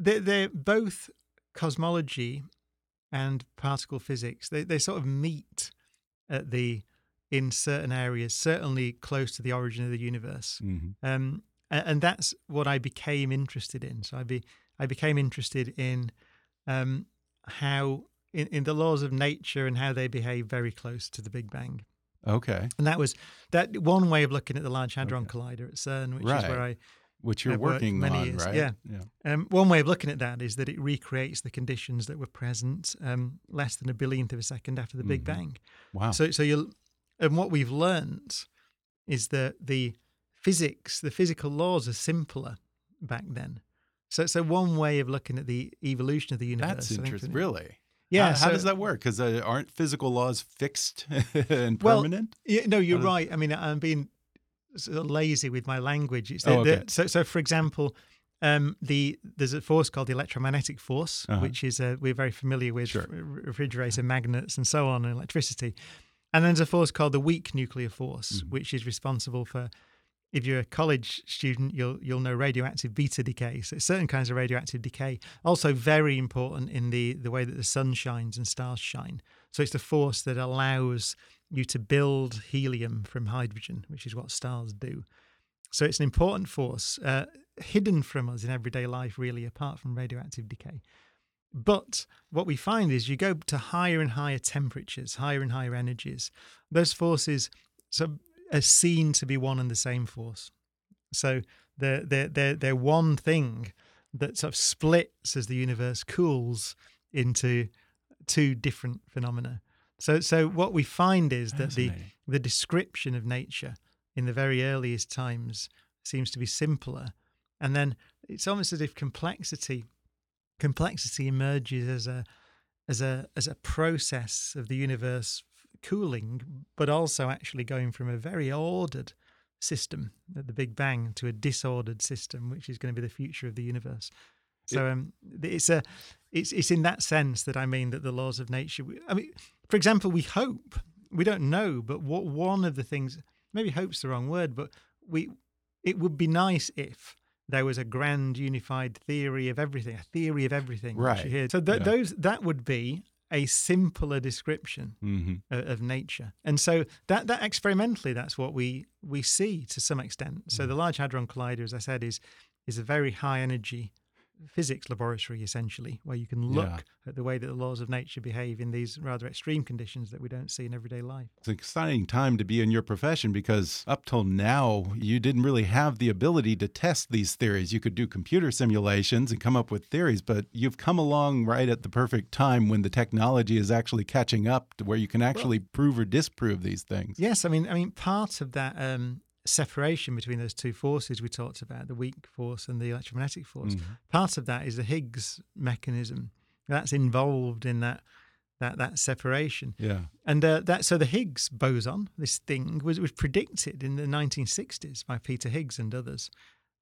they're, they're both cosmology and particle physics. They they sort of meet at the in certain areas, certainly close to the origin of the universe. Mhm. Um, a- and that's what I became interested in. So I be I became interested in um, how in, in the laws of nature and how they behave very close to the Big Bang. Okay. And that was that one way of looking at the Large Hadron Collider at CERN, which is where I Which you're I've working many on, years, right? yeah. Yeah. Um, one way of looking at that is that it recreates the conditions that were present um, less than a billionth of a second after the Big Mhm. Bang. Wow. So, so you and what we've learnt is that the physics, the physical laws, are simpler back then. So, so one way of looking at the evolution of the universe. That's interesting. Really? Yeah. How, how does that work? Because uh, aren't physical laws fixed and Well, permanent? Yeah, no, you're right. I mean, I'm being sort of lazy with my language. It's Oh, the, the- okay. so, so for example, um, the there's a force called the electromagnetic force, Uh-huh. which is uh, we're very familiar with Sure. refrigerator magnets and so on, and electricity. And then there's a force called the weak nuclear force, Mhm. which is responsible for. If you're a college student, you'll you'll know radioactive beta decay. So certain kinds of radioactive decay, also very important in the the way that the sun shines and stars shine. So it's the force that allows you to build helium from hydrogen, which is what stars do. So it's an important force, uh, hidden from us in everyday life, really, apart from radioactive decay. But what we find is you go to higher and higher temperatures, higher and higher energies. Those forces so, are seen to be one and the same force. So they're, they're, they're, they're one thing that sort of splits as the universe cools into two different phenomena. So, so what we find is that the the description of nature in the very earliest times seems to be simpler, and then it's almost as if complexity complexity emerges as a as a as a process of the universe cooling, but also actually going from a very ordered system at the Big Bang to a disordered system, which is going to be the future of the universe. So um, it's a it's it's in that sense that I mean that the laws of nature. I mean, for example, we hope we don't know, but what one of the things maybe hope's the wrong word, but we it would be nice if there was a grand unified theory of everything, a theory of everything. Right. you hear. So th- Yeah. those that would be a simpler description hmm of, of nature, and so that that experimentally, that's what we we see to some extent. So the Large Hadron Collider, as I said, is is a very high energy physics laboratory essentially where you can look Yeah. at the way that the laws of nature behave in these rather extreme conditions that we don't see in everyday life It's an exciting time to be in your profession because up till now, you didn't really have the ability to test these theories. You could do computer simulations and come up with theories, but you've come along right at the perfect time when the technology is actually catching up to where you can actually prove or disprove these things. Yes, I mean, I mean, part of that um, separation between those two forces we talked about, the weak force and the electromagnetic force, Mhm. part of that is the Higgs mechanism that's involved in that that that separation. Yeah. And uh, that so the Higgs boson, this thing, was was predicted in the 1960s by Peter Higgs and others,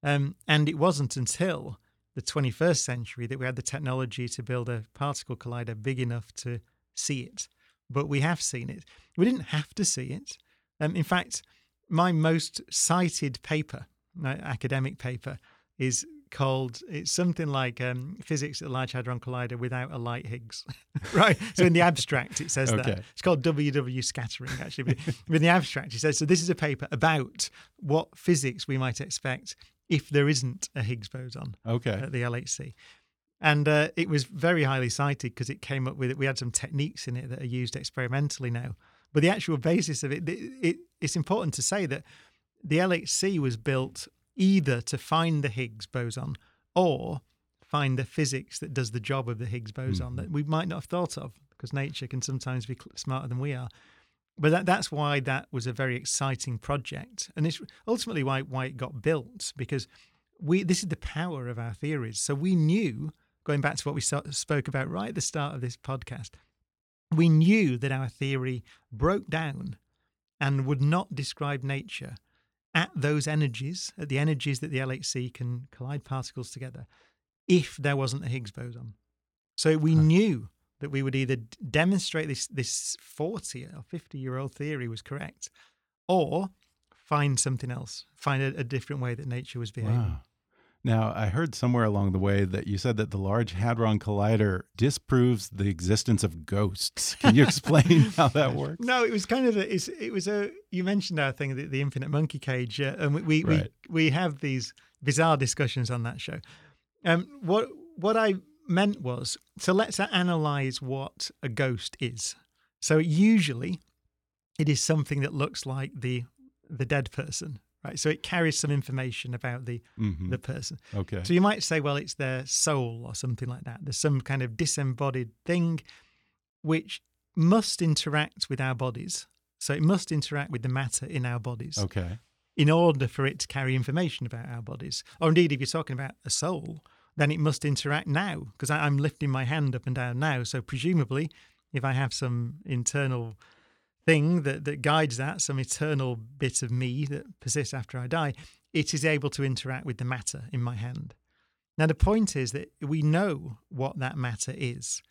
um, and it wasn't until the 21st century that we had the technology to build a particle collider big enough to see it. But we have seen it. We didn't have to see it. Um, in fact, my most cited paper, academic paper, is called it's something like um, physics at the Large Hadron Collider without a light Higgs. right. So in the abstract, it says Okay. that it's called WW scattering actually. But in the abstract, it says so. This is a paper about what physics we might expect if there isn't a Higgs boson Okay. at the LHC. And uh, it was very highly cited because it came up with it we had some techniques in it that are used experimentally now. But the actual basis of it, it, it it's important to say that the LHC was built either to find the Higgs boson or find the physics that does the job of the Higgs boson hmm. that we might not have thought of because nature can sometimes be smarter than we are. But that, that's why that was a very exciting project, and it's ultimately why why it got built because we this is the power of our theories. So we knew, going back to what we so- spoke about right at the start of this podcast, we knew that our theory broke down and would not describe nature at those energies, at the energies that the LHC can collide particles together, if there wasn't a Higgs boson. So we knew that we would either demonstrate this this 40 or 50 year old theory was correct, or find something else, find a, a different way that nature was behaving. Wow. Now, I heard somewhere along the way that you said that the Large Hadron Collider disproves the existence of ghosts. Can you explain how that works? No, it was kind of a, it's, it was a. You mentioned our thing, the, the infinite monkey cage, uh, and we we, Right. we we have these bizarre discussions on that show. Um, what what I meant was, so let's analyze what a ghost is. So usually, it is something that looks like the the dead person, right? So it carries some information about the hmm the person. Okay. So you might say, well, it's their soul or something like that. There's some kind of disembodied thing which must interact with our bodies. So it must interact with the matter in our bodies Okay. in order for it to carry information about our bodies. Or indeed, if you're talking about a soul, then it must interact now because I'm lifting my hand up and down now. So presumably, if I have some internal thing that, that guides that, some eternal bit of me that persists after I die, it is able to interact with the matter in my hand. Now, the point is that we know what that matter is,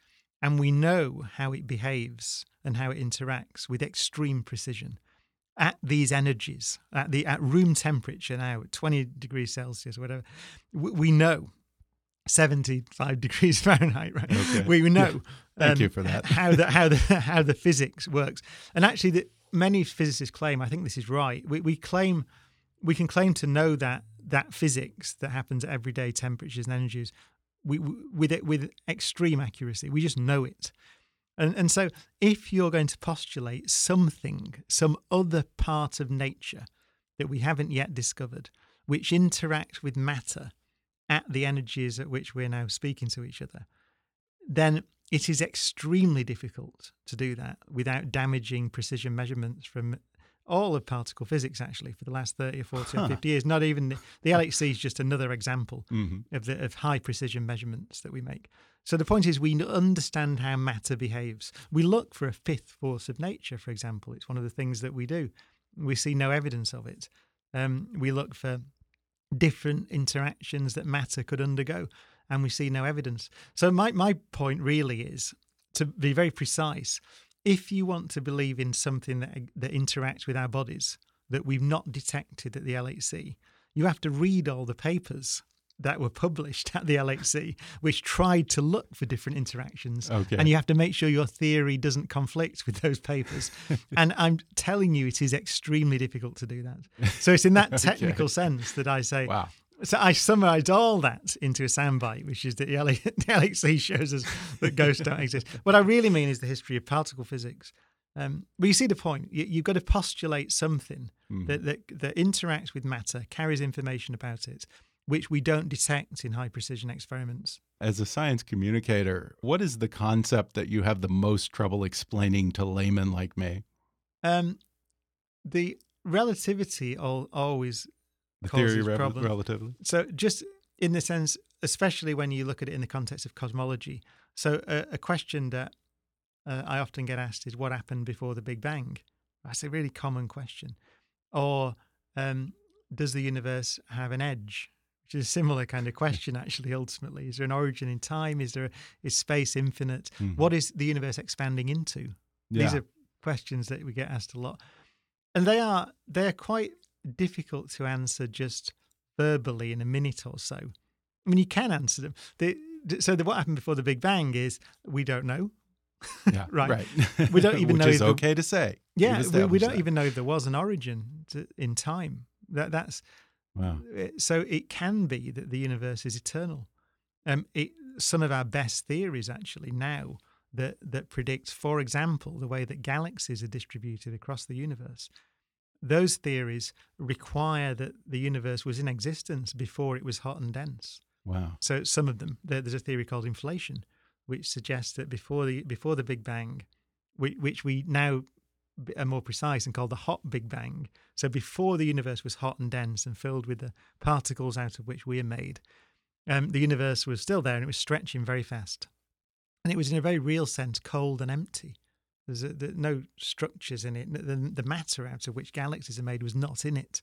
and we know how it behaves and how it interacts with extreme precision at these energies, at the at room temperature now, at 20 degrees Celsius, whatever. We, we know 75 degrees Fahrenheit, right? Okay. We, know. Thank you um, for that. how the how the how the physics works, and actually, the, many physicists claim. I think this is right. We we claim we can claim to know that that physics that happens at everyday temperatures and energies, we, we with it with extreme accuracy. We just know it. And, and so, if you're going to postulate something, some other part of nature that we haven't yet discovered, which interacts with matter at the energies at which we're now speaking to each other, then it is extremely difficult to do that without damaging precision measurements from all of particle physics, actually, for the last 30 or 40 Huh. or 50 years. Not even the, the LHC is just another example hmm of the of high precision measurements that we make. So the point is, we understand how matter behaves. We look for a fifth force of nature, for example. It's one of the things that we do. We see no evidence of it. Um, we look for different interactions that matter could undergo, and we see no evidence. So my my point really is to be very precise. If you want to believe in something that that interacts with our bodies that we've not detected at the LHC, you have to read all the papers that were published at the LHC, which tried to look for different interactions. Okay. And you have to make sure your theory doesn't conflict with those papers. and I'm telling you, it is extremely difficult to do that. So it's in that technical sense that I say, Wow. so I summarised all that into a soundbite, which is that the, LA, the LHC shows us that ghosts don't exist. What I really mean is the history of particle physics. Um, but you see the point. You, you've got to postulate something that, that that interacts with matter, carries information about it, which we don't detect in high precision experiments. As a science communicator, what is the concept that you have the most trouble explaining to laymen like me? Um, the relativity al- always The Causes theory of problem. relativity? So, just in the sense, especially when you look at it in the context of cosmology. So, a, a question that uh, I often get asked is what happened before the Big Bang? That's a really common question. Or um, does the universe have an edge? Which is a similar kind of question, actually. Ultimately, is there an origin in time? Is there is space infinite? Mhm. What is the universe expanding into? These are questions that we get asked a lot, and they are they're quite difficult to answer just verbally in a minute or so. I mean, you can answer them. The, so the, what happened before the Big Bang is we don't know. Yeah, Right. right. We don't even Which know is the- okay to say. Yeah, we, we don't that. even know if there was an origin to, in time. That that's Wow. uh, so it can be that the universe is eternal. Um, it, some of our best theories actually now that that predict, for example, the way that galaxies are distributed across the universe. Those theories require that the universe was in existence before it was hot and dense. Wow. So some of them, there- there's a theory called inflation, which suggests that before the before the Big Bang, which, which we now are more precise and called the hot Big Bang. So before the universe was hot and dense and filled with the particles out of which we are made, um, the universe was still there and it was stretching very fast, and it was in a very real sense cold and empty. There's a, no structures in it. The, the matter out of which galaxies are made was not in it,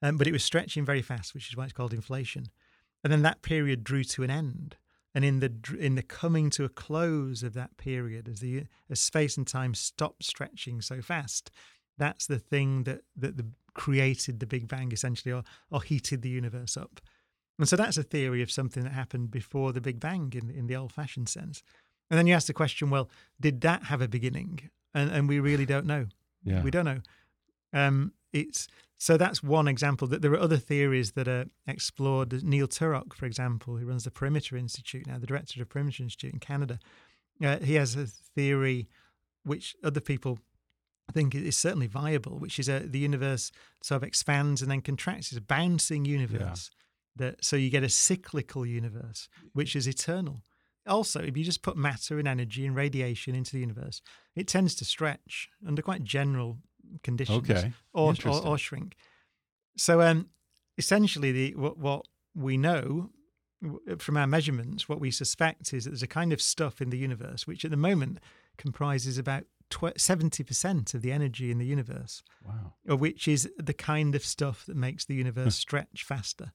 um, but it was stretching very fast, which is why it's called inflation. And then that period drew to an end. And in the in the coming to a close of that period, as the as space and time stopped stretching so fast, that's the thing that that the, created the Big Bang essentially, or or heated the universe up. And so that's a theory of something that happened before the Big Bang in in the old-fashioned sense. And then you ask the question, well, did that have a beginning? And and we really don't know. Yeah. We don't know. Um, it's so that's one example. That there are other theories that are explored. Neil Turok, for example, who runs the Perimeter Institute now, the director of the Perimeter Institute in Canada, uh, he has a theory which other people think is certainly viable, which is a, the universe sort of expands and then contracts. It's a bouncing universe. Yeah. That so you get a cyclical universe, which is eternal. Also, if you just put matter and energy and radiation into the universe, it tends to stretch under quite general conditions, Okay. or, or or shrink. So, um, essentially, the what, what we know from our measurements, what we suspect is that there's a kind of stuff in the universe which, at the moment, comprises about seventy percent of the energy in the universe, Wow. which is the kind of stuff that makes the universe stretch faster.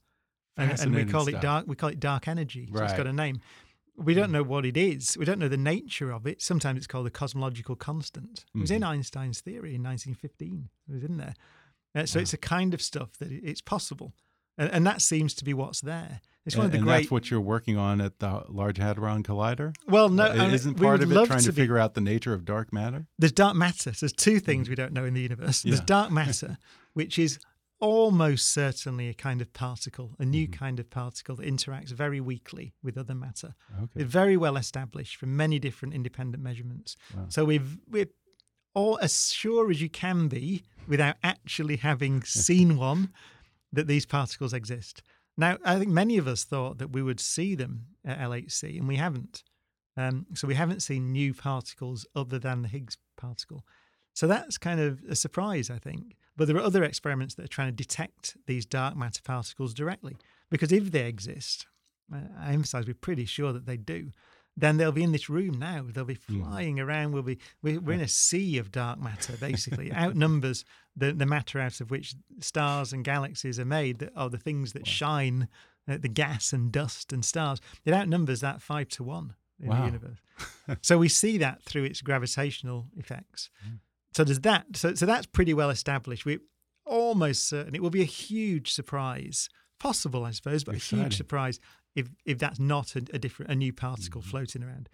And, and we call it dark. We call it dark energy. So it's got a name. We don't know what it is. We don't know the nature of it. Sometimes it's called the cosmological constant. It was in Mm-hmm. Einstein's theory in 1915. It was in there. Uh, so it's a kind of stuff that it's possible, and, and that seems to be what's there. It's one of the and great. that's what you're working on at the Large Hadron Collider? well, no, Uh, Isn't part of it trying to, be- figure out the nature of dark matter? There's dark matter. So there's two things we don't know in the universe. There's dark matter, which is almost certainly a kind of particle, a new kind of particle that interacts very weakly with other matter. Okay. It's very well established from many different independent measurements. So we've we're all as sure as you can be without actually having seen one that these particles exist. Now, I think many of us thought that we would see them at LHC, and we haven't. Um, so we haven't seen new particles other than the Higgs particle. So that's kind of a surprise, I think. But there are other experiments that are trying to detect these dark matter particles directly, because if they exist, uh, I emphasize we're pretty sure that they do. Then they'll be in this room now. They'll be flying around. We'll be we're, we're in a sea of dark matter. Basically, outnumbers the the matter out of which stars and galaxies are made. That are the things that shine, uh, the gas and dust and stars. It outnumbers that five to one in the universe. so we see that through its gravitational effects. So there's that. So so that's pretty well established. We're almost certain it will be a huge surprise. Possible, I suppose, but a huge surprise if if that's not a, a different a new particle Mhm. floating around.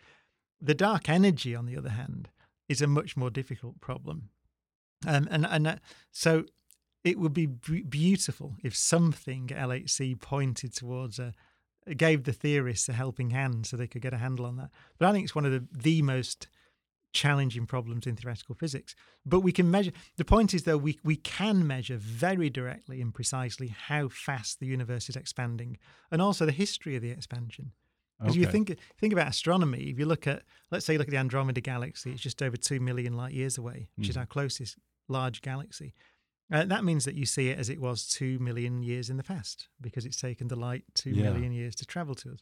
The dark energy, on the other hand, is a much more difficult problem, um, and and uh, so it would be b- beautiful if something at LHC pointed towards a gave the theorists a helping hand so they could get a handle on that. But I think it's one of the the most challenging problems in theoretical physics. But we can measure. The point is, though, we we can measure very directly and precisely how fast the universe is expanding, and also the history of the expansion. Because you think think about astronomy, if you look at, let's say, you look at the Andromeda galaxy, it's just over two million light years away, which is Mhm. our closest large galaxy. Uh, that means that you see it as it was two million years in the past, because it's taken the light two million Yeah. years to travel to us.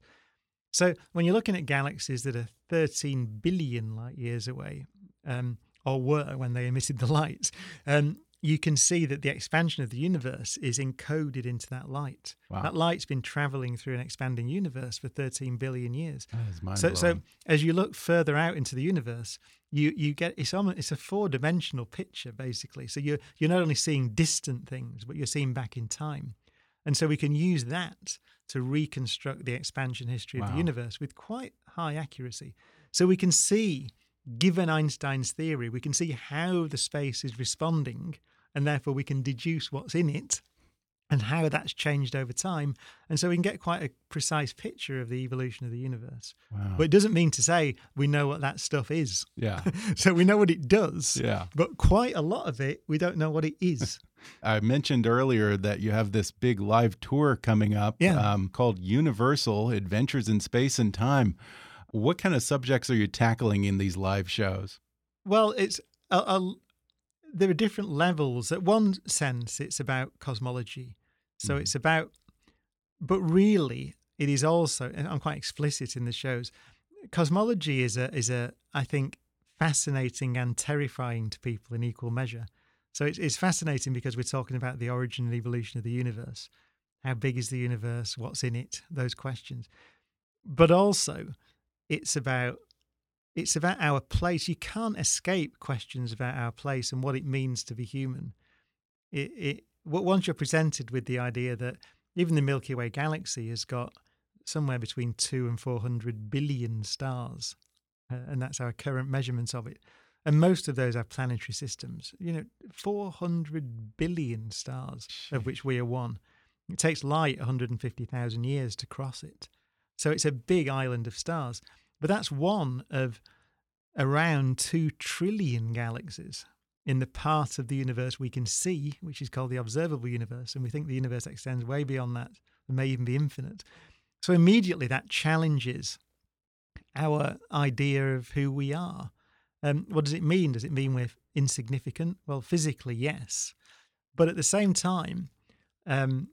So when you're looking at galaxies that are 13 billion light years away, um, or were when they emitted the light, um, you can see that the expansion of the universe is encoded into that light. Wow. That light's been traveling through an expanding universe for 13 billion years. So, so as you look further out into the universe, you you get it's almost it's a four dimensional picture basically. So you're you're not only seeing distant things, but you're seeing back in time, and so we can use that to reconstruct the expansion history of Wow. the universe with quite high accuracy. So we can see, given Einstein's theory, we can see how the space is responding, and therefore we can deduce what's in it and how that's changed over time. And so we can get quite a precise picture of the evolution of the universe. wow. But it doesn't mean to say we know what that stuff is. yeah. so we know what it does, Yeah. but quite a lot of it, we don't know what it is. I mentioned earlier that you have this big live tour coming up Yeah. um, called Universal Adventures in Space and Time. What kind of subjects are you tackling in these live shows? well, it's a, a, there are different levels. At one sense, it's about cosmology. So Mhm. it's about, but really, it is also, and I'm quite explicit in the shows. Cosmology is a is a I think fascinating and terrifying to people in equal measure. So it's it's fascinating because we're talking about the origin and evolution of the universe. How big is the universe? What's in it? Those questions. But also, it's about it's about our place. You can't escape questions about our place and what it means to be human. It, it once you're presented with the idea that even the Milky Way galaxy has got somewhere between two and four hundred billion stars, uh, and that's our current measurements of it. And most of those are planetary systems. You know, four hundred billion stars, of which we are one. It takes light 150,000 years to cross it. So it's a big island of stars. But that's one of around 2 trillion galaxies in the part of the universe we can see, which is called the observable universe. And we think the universe extends way beyond that and may even be infinite. So immediately that challenges our idea of who we are. Um, what does it mean? Does it mean we're insignificant? Well, physically, yes. But at the same time, um,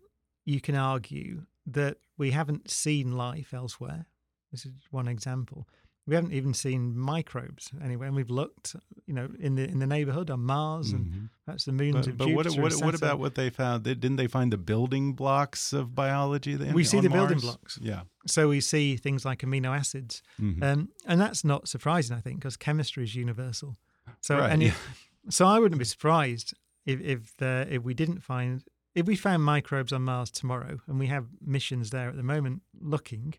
you can argue that we haven't seen life elsewhere. This is one example. We haven't even seen microbes anywhere, and we've looked, you know, in the in the neighborhood on Mars, and Mhm. that's the moons But, of but what, Jupiter. what, and what about what they found? They, didn't they find the building blocks of biology? then We see the building blocks. Yeah. So we see things like amino acids, Mhm. um, and that's not surprising, I think, because chemistry is universal. So, Right, and yeah. so I wouldn't be surprised if if the, if we didn't find if we found microbes on Mars tomorrow, and we have missions there at the moment looking,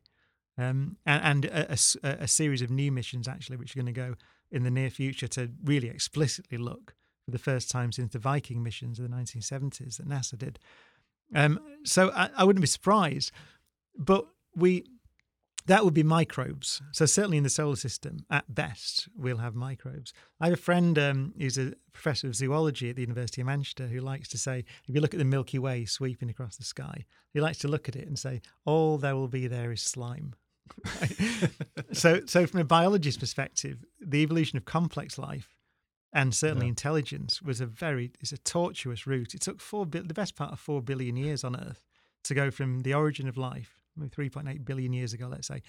um, and, and a, a a series of new missions actually, which are going to go in the near future to really explicitly look for the first time since the Viking missions of the 1970s that NASA did. Um, so I, I wouldn't be surprised, but we that would be microbes. So certainly in the solar system, at best, we'll have microbes. I have a friend um, who's a professor of zoology at the University of Manchester who likes to say, if you look at the Milky Way sweeping across the sky, he likes to look at it and say, all there will be there is slime. so, so from a biologist's perspective, the evolution of complex life and certainly Yeah. intelligence was a very it's a tortuous route. It took four the best part of four billion years on Earth to go from the origin of life, three point eight billion years ago, let's say,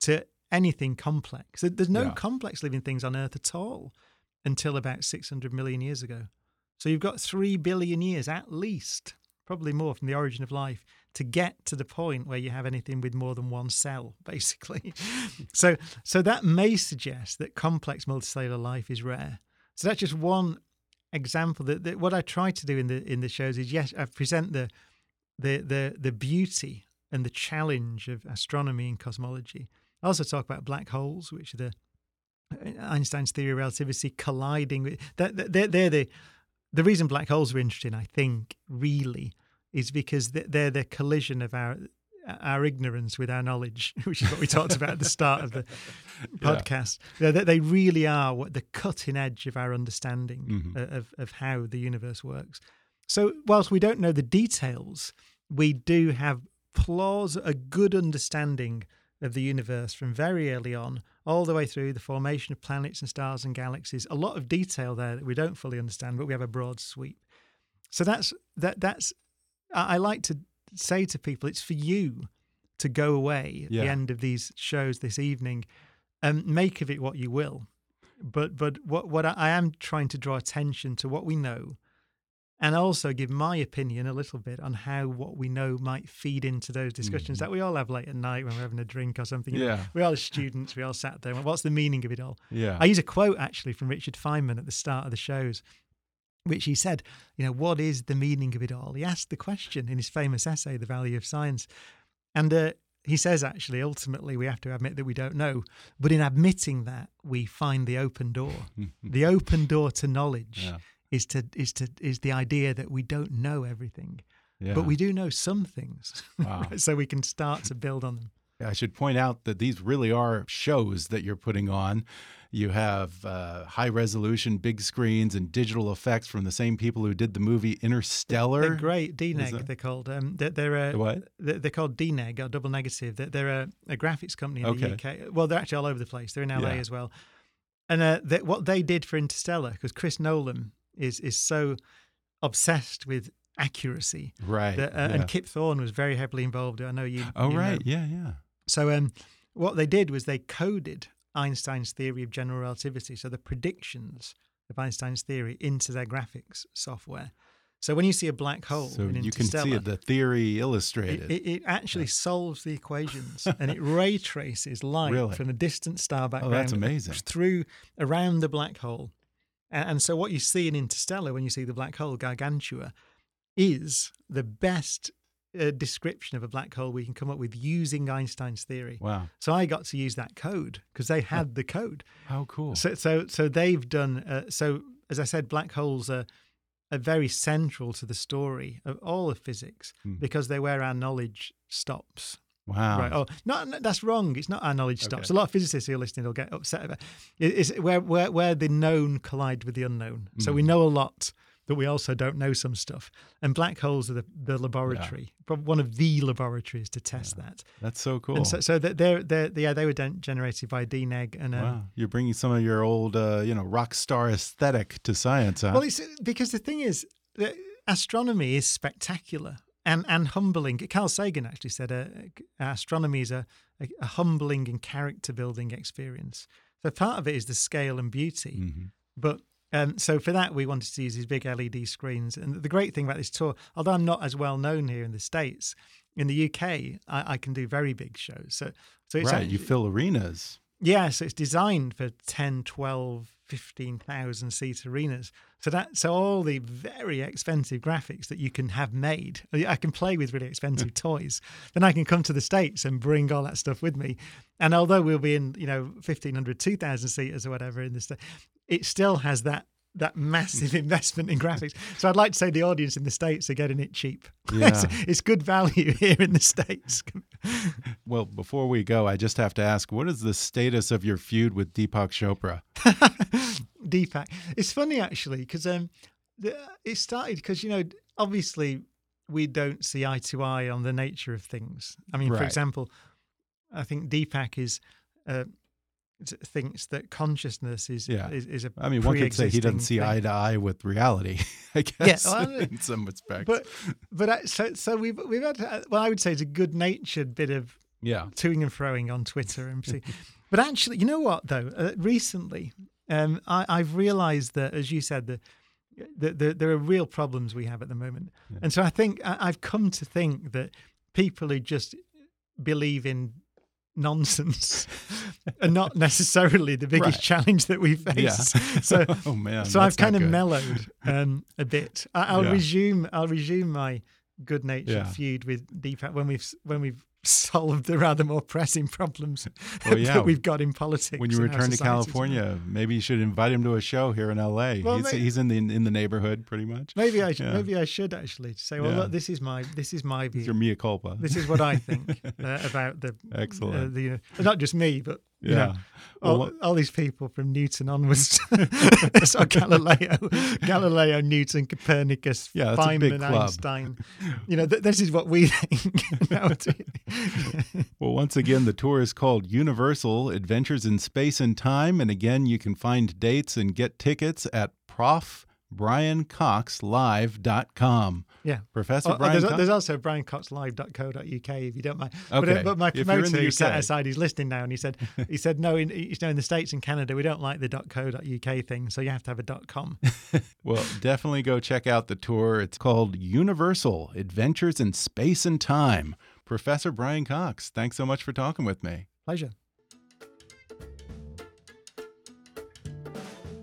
to anything complex. There's no Yeah. complex living things on Earth at all until about six hundred million years ago. So you've got three billion years at least, probably more, from the origin of life to get to the point where you have anything with more than one cell, basically. so, so that may suggest that complex multicellular life is rare. So that's just one example that, that what I try to do in the in the shows is yes, I present the the the the beauty and the challenge of astronomy and cosmology. I also talk about black holes, which are the uh, Einstein's theory of relativity colliding with that. They're, they're the the reason black holes are interesting, I think, really, is because they're the collision of our our ignorance with our knowledge, which is what we talked about at the start of the podcast. Yeah. They, they really are what the cutting edge of our understanding mm-hmm. of, of how the universe works. So, whilst we don't know the details, we do have plaus a good understanding of the universe from very early on, all the way through the formation of planets and stars and galaxies. A lot of detail there that we don't fully understand, but we have a broad sweep. So that's that. That's I like to say to people, it's for you to go away at yeah. the end of these shows this evening and make of it what you will. But but what what I am trying to draw attention to what we know and also give my opinion a little bit on how what we know might feed into those discussions mm-hmm. that we all have late at night when we're having a drink or something. Yeah. we all students, we all sat there. What's the meaning of it all? Yeah. I use a quote actually from Richard Feynman at the start of the shows, which he said, you know, what is the meaning of it all? He asked the question in his famous essay, The Value of Science. And uh, he says, actually, ultimately, we have to admit that we don't know. But in admitting that, we find the open door, the open door to knowledge. Yeah is to is to is the idea that we don't know everything, yeah. but we do know some things, wow. so we can start to build on them. I should point out that these really are shows that you're putting on. You have uh, high resolution, big screens, and digital effects from the same people who did the movie Interstellar. They're great. DNEG, they're called. Um, they're, they're a, what? They're called DNEG or Double Negative. They're, they're a, a, graphics company in okay. the UK. Well, they're actually all over the place. They're in LA yeah. as well. And uh, they, what they did for Interstellar, because Chris Nolan is is so obsessed with accuracy. Right. That, uh, yeah. And Kip Thorne was very heavily involved. I know you. Oh, you right. Know. Yeah, yeah. So um, what they did was they coded Einstein's theory of general relativity, so the predictions of Einstein's theory, into their graphics software. So when you see a black hole, so you can see the theory illustrated. It, it, it actually yeah. solves the equations and it ray traces light really? from a distant star background. Oh, that's amazing! Through around the black hole, and so, what you see in Interstellar when you see the black hole Gargantua is the best uh, description of a black hole we can come up with using Einstein's theory. Wow! So I got to use that code because they had the code. How cool! So, so, so they've done. Uh, so, as I said, black holes are are very central to the story of all of physics mm. because they're where our knowledge stops. Wow. Right. Oh, no, no, that's wrong. It's not our knowledge stops. Okay. A lot of physicists who are listening will get upset about it. It's where, where, where the known collide with the unknown. Mm. So we hmm. know a lot, but we also don't know some stuff. And black holes are the, the laboratory, yeah. one of the laboratories to test yeah. that. That's so cool. And so, so they're, they're, yeah, they were generated by DNEG. And, um, wow. You're bringing some of your old, uh, you know, rock star aesthetic to science, huh? Well, it's because the thing is, astronomy is spectacular and and humbling. Carl Sagan actually said uh, astronomy is a, a, a, humbling and character building experience. So part of it is the scale and beauty, mm-hmm. but um, so for that we wanted to use these big LED screens. And the great thing about this tour, although I'm not as well known here in the states, in the UK I, I can do very big shows. So so it's right, actually, you fill arenas. Yeah, so it's designed for 10, 12, 15,000 seat arenas. So that so all the very expensive graphics that you can have made, I can play with really expensive toys. Then I can come to the states and bring all that stuff with me. And although we'll be in, you know, 1500, 2000 seaters or whatever in the state, it still has that that massive investment in graphics. So I'd like to say the audience in the States are getting it cheap. Yeah. it's, it's, good value here in the States. well, before we go, I just have to ask what is the status of your feud with Deepak Chopra? Deepak. It's funny, actually, because um, it started because, you know, obviously we don't see eye to eye on the nature of things. I mean, right. for example, I think Deepak is. Uh, thinks that consciousness is yeah. is, is a I mean, one could say he doesn't see thing. eye to eye with reality. I guess yeah, well, in some respects. But but I, so so we've we've had uh, well, I would say it's a good natured bit of yeah toing and froing on Twitter and but actually, you know what though? Uh, recently, um, I, I've realised that, as you said, the, the, the, there are real problems we have at the moment, yeah. and so I think I, I've come to think that people who just believe in nonsense and not necessarily the biggest Right. challenge that we face. Yeah. So, oh man. so I've kind of good. mellowed um, a bit. I, I'll Yeah. resume. I'll resume my good-natured Yeah. feud with Deepak when we've when we've solved the rather more pressing problems Well, yeah. that we've got in politics. When you return to. California, maybe you should invite him to a show here in LA. Well, he's, may- he's in the in the neighborhood pretty much. maybe I should, Yeah. maybe I should actually say, well, Yeah. look, this is my this is my It's view. your mea culpa. This is what I think uh, about the Excellent. Uh, the uh, not just me, but you yeah. know, all, Well, all these people from Newton onwards. so Galileo, Galileo, Newton, Copernicus, Yeah, Feynman, big and club. Einstein. You know, th- this is what we think. Well, once again, the tour is called Universal Adventures in Space and Time. And again, you can find dates and get tickets at profbriancoxlive.com. yeah. Professor Oh, oh, Brian there's, Cox- there's also briancoxlive.co.uk if you don't mind. But, Okay. uh, but my promoter who sat aside, he's listening now, and he said, he said, no, in, you know, in the States and Canada, we don't like the .co.uk thing, so you have to have a dot .com. Well, definitely go check out the tour. It's called Universal Adventures in Space and Time. Professor Brian Cox, thanks so much for talking with me. Pleasure.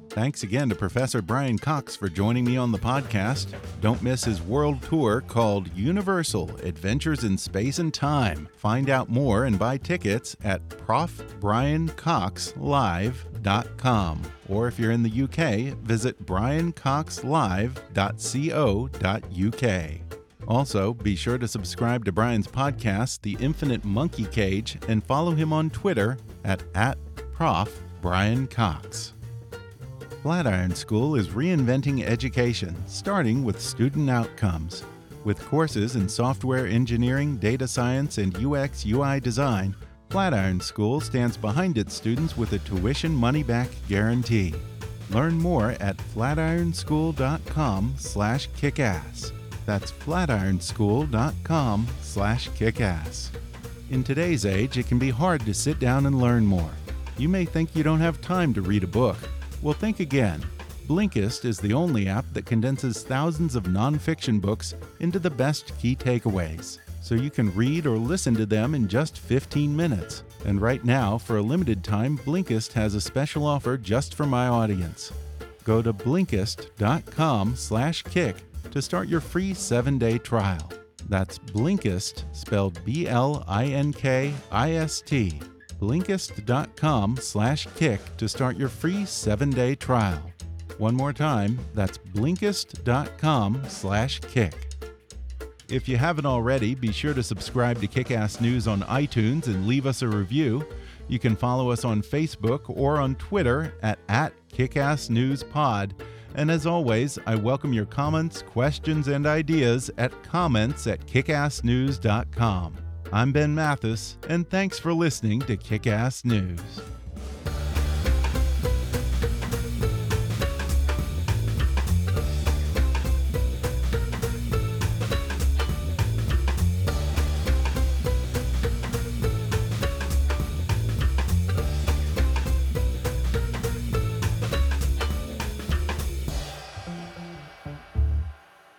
Thanks again to Professor Brian Cox for joining me on the podcast. Don't miss his world tour called Universal Adventures in Space and Time. Find out more and buy tickets at profbriancoxlive.com. Or if you're in the UK, visit briancoxlive.co.uk. Also, be sure to subscribe to Brian's podcast, The Infinite Monkey Cage, and follow him on Twitter at, at Prof. Brian Cox. Flatiron School is reinventing education, starting with student outcomes. With courses in software engineering, data science, and UX UI design, Flatiron School stands behind its students with a tuition money back guarantee. Learn more at flatironschool.com/kickass. That's flatironschool.com/kickass. In today's age, it can be hard to sit down and learn more. You may think you don't have time to read a book. Well, think again. Blinkist is the only app that condenses thousands of nonfiction books into the best key takeaways, so you can read or listen to them in just 15 minutes. And right now, for a limited time, Blinkist has a special offer just for my audience. Go to blinkist.com/kick to start your free 7-day trial. That's Blinkist, spelled B-L-I-N-K-I-S-T. Blinkist.com/kick to start your free 7-day trial. One more time, that's Blinkist.com slash kick. If you haven't already, be sure to subscribe to Kickass News on iTunes and leave us a review. You can follow us on Facebook or on Twitter at, at KickassNewsPod. And as always, I welcome your comments, questions, and ideas at comments at kickassnews.com. I'm Ben Mathis, and thanks for listening to Kickass News.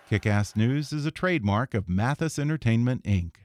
Kickass News is a trademark of Mathis Entertainment, Inc.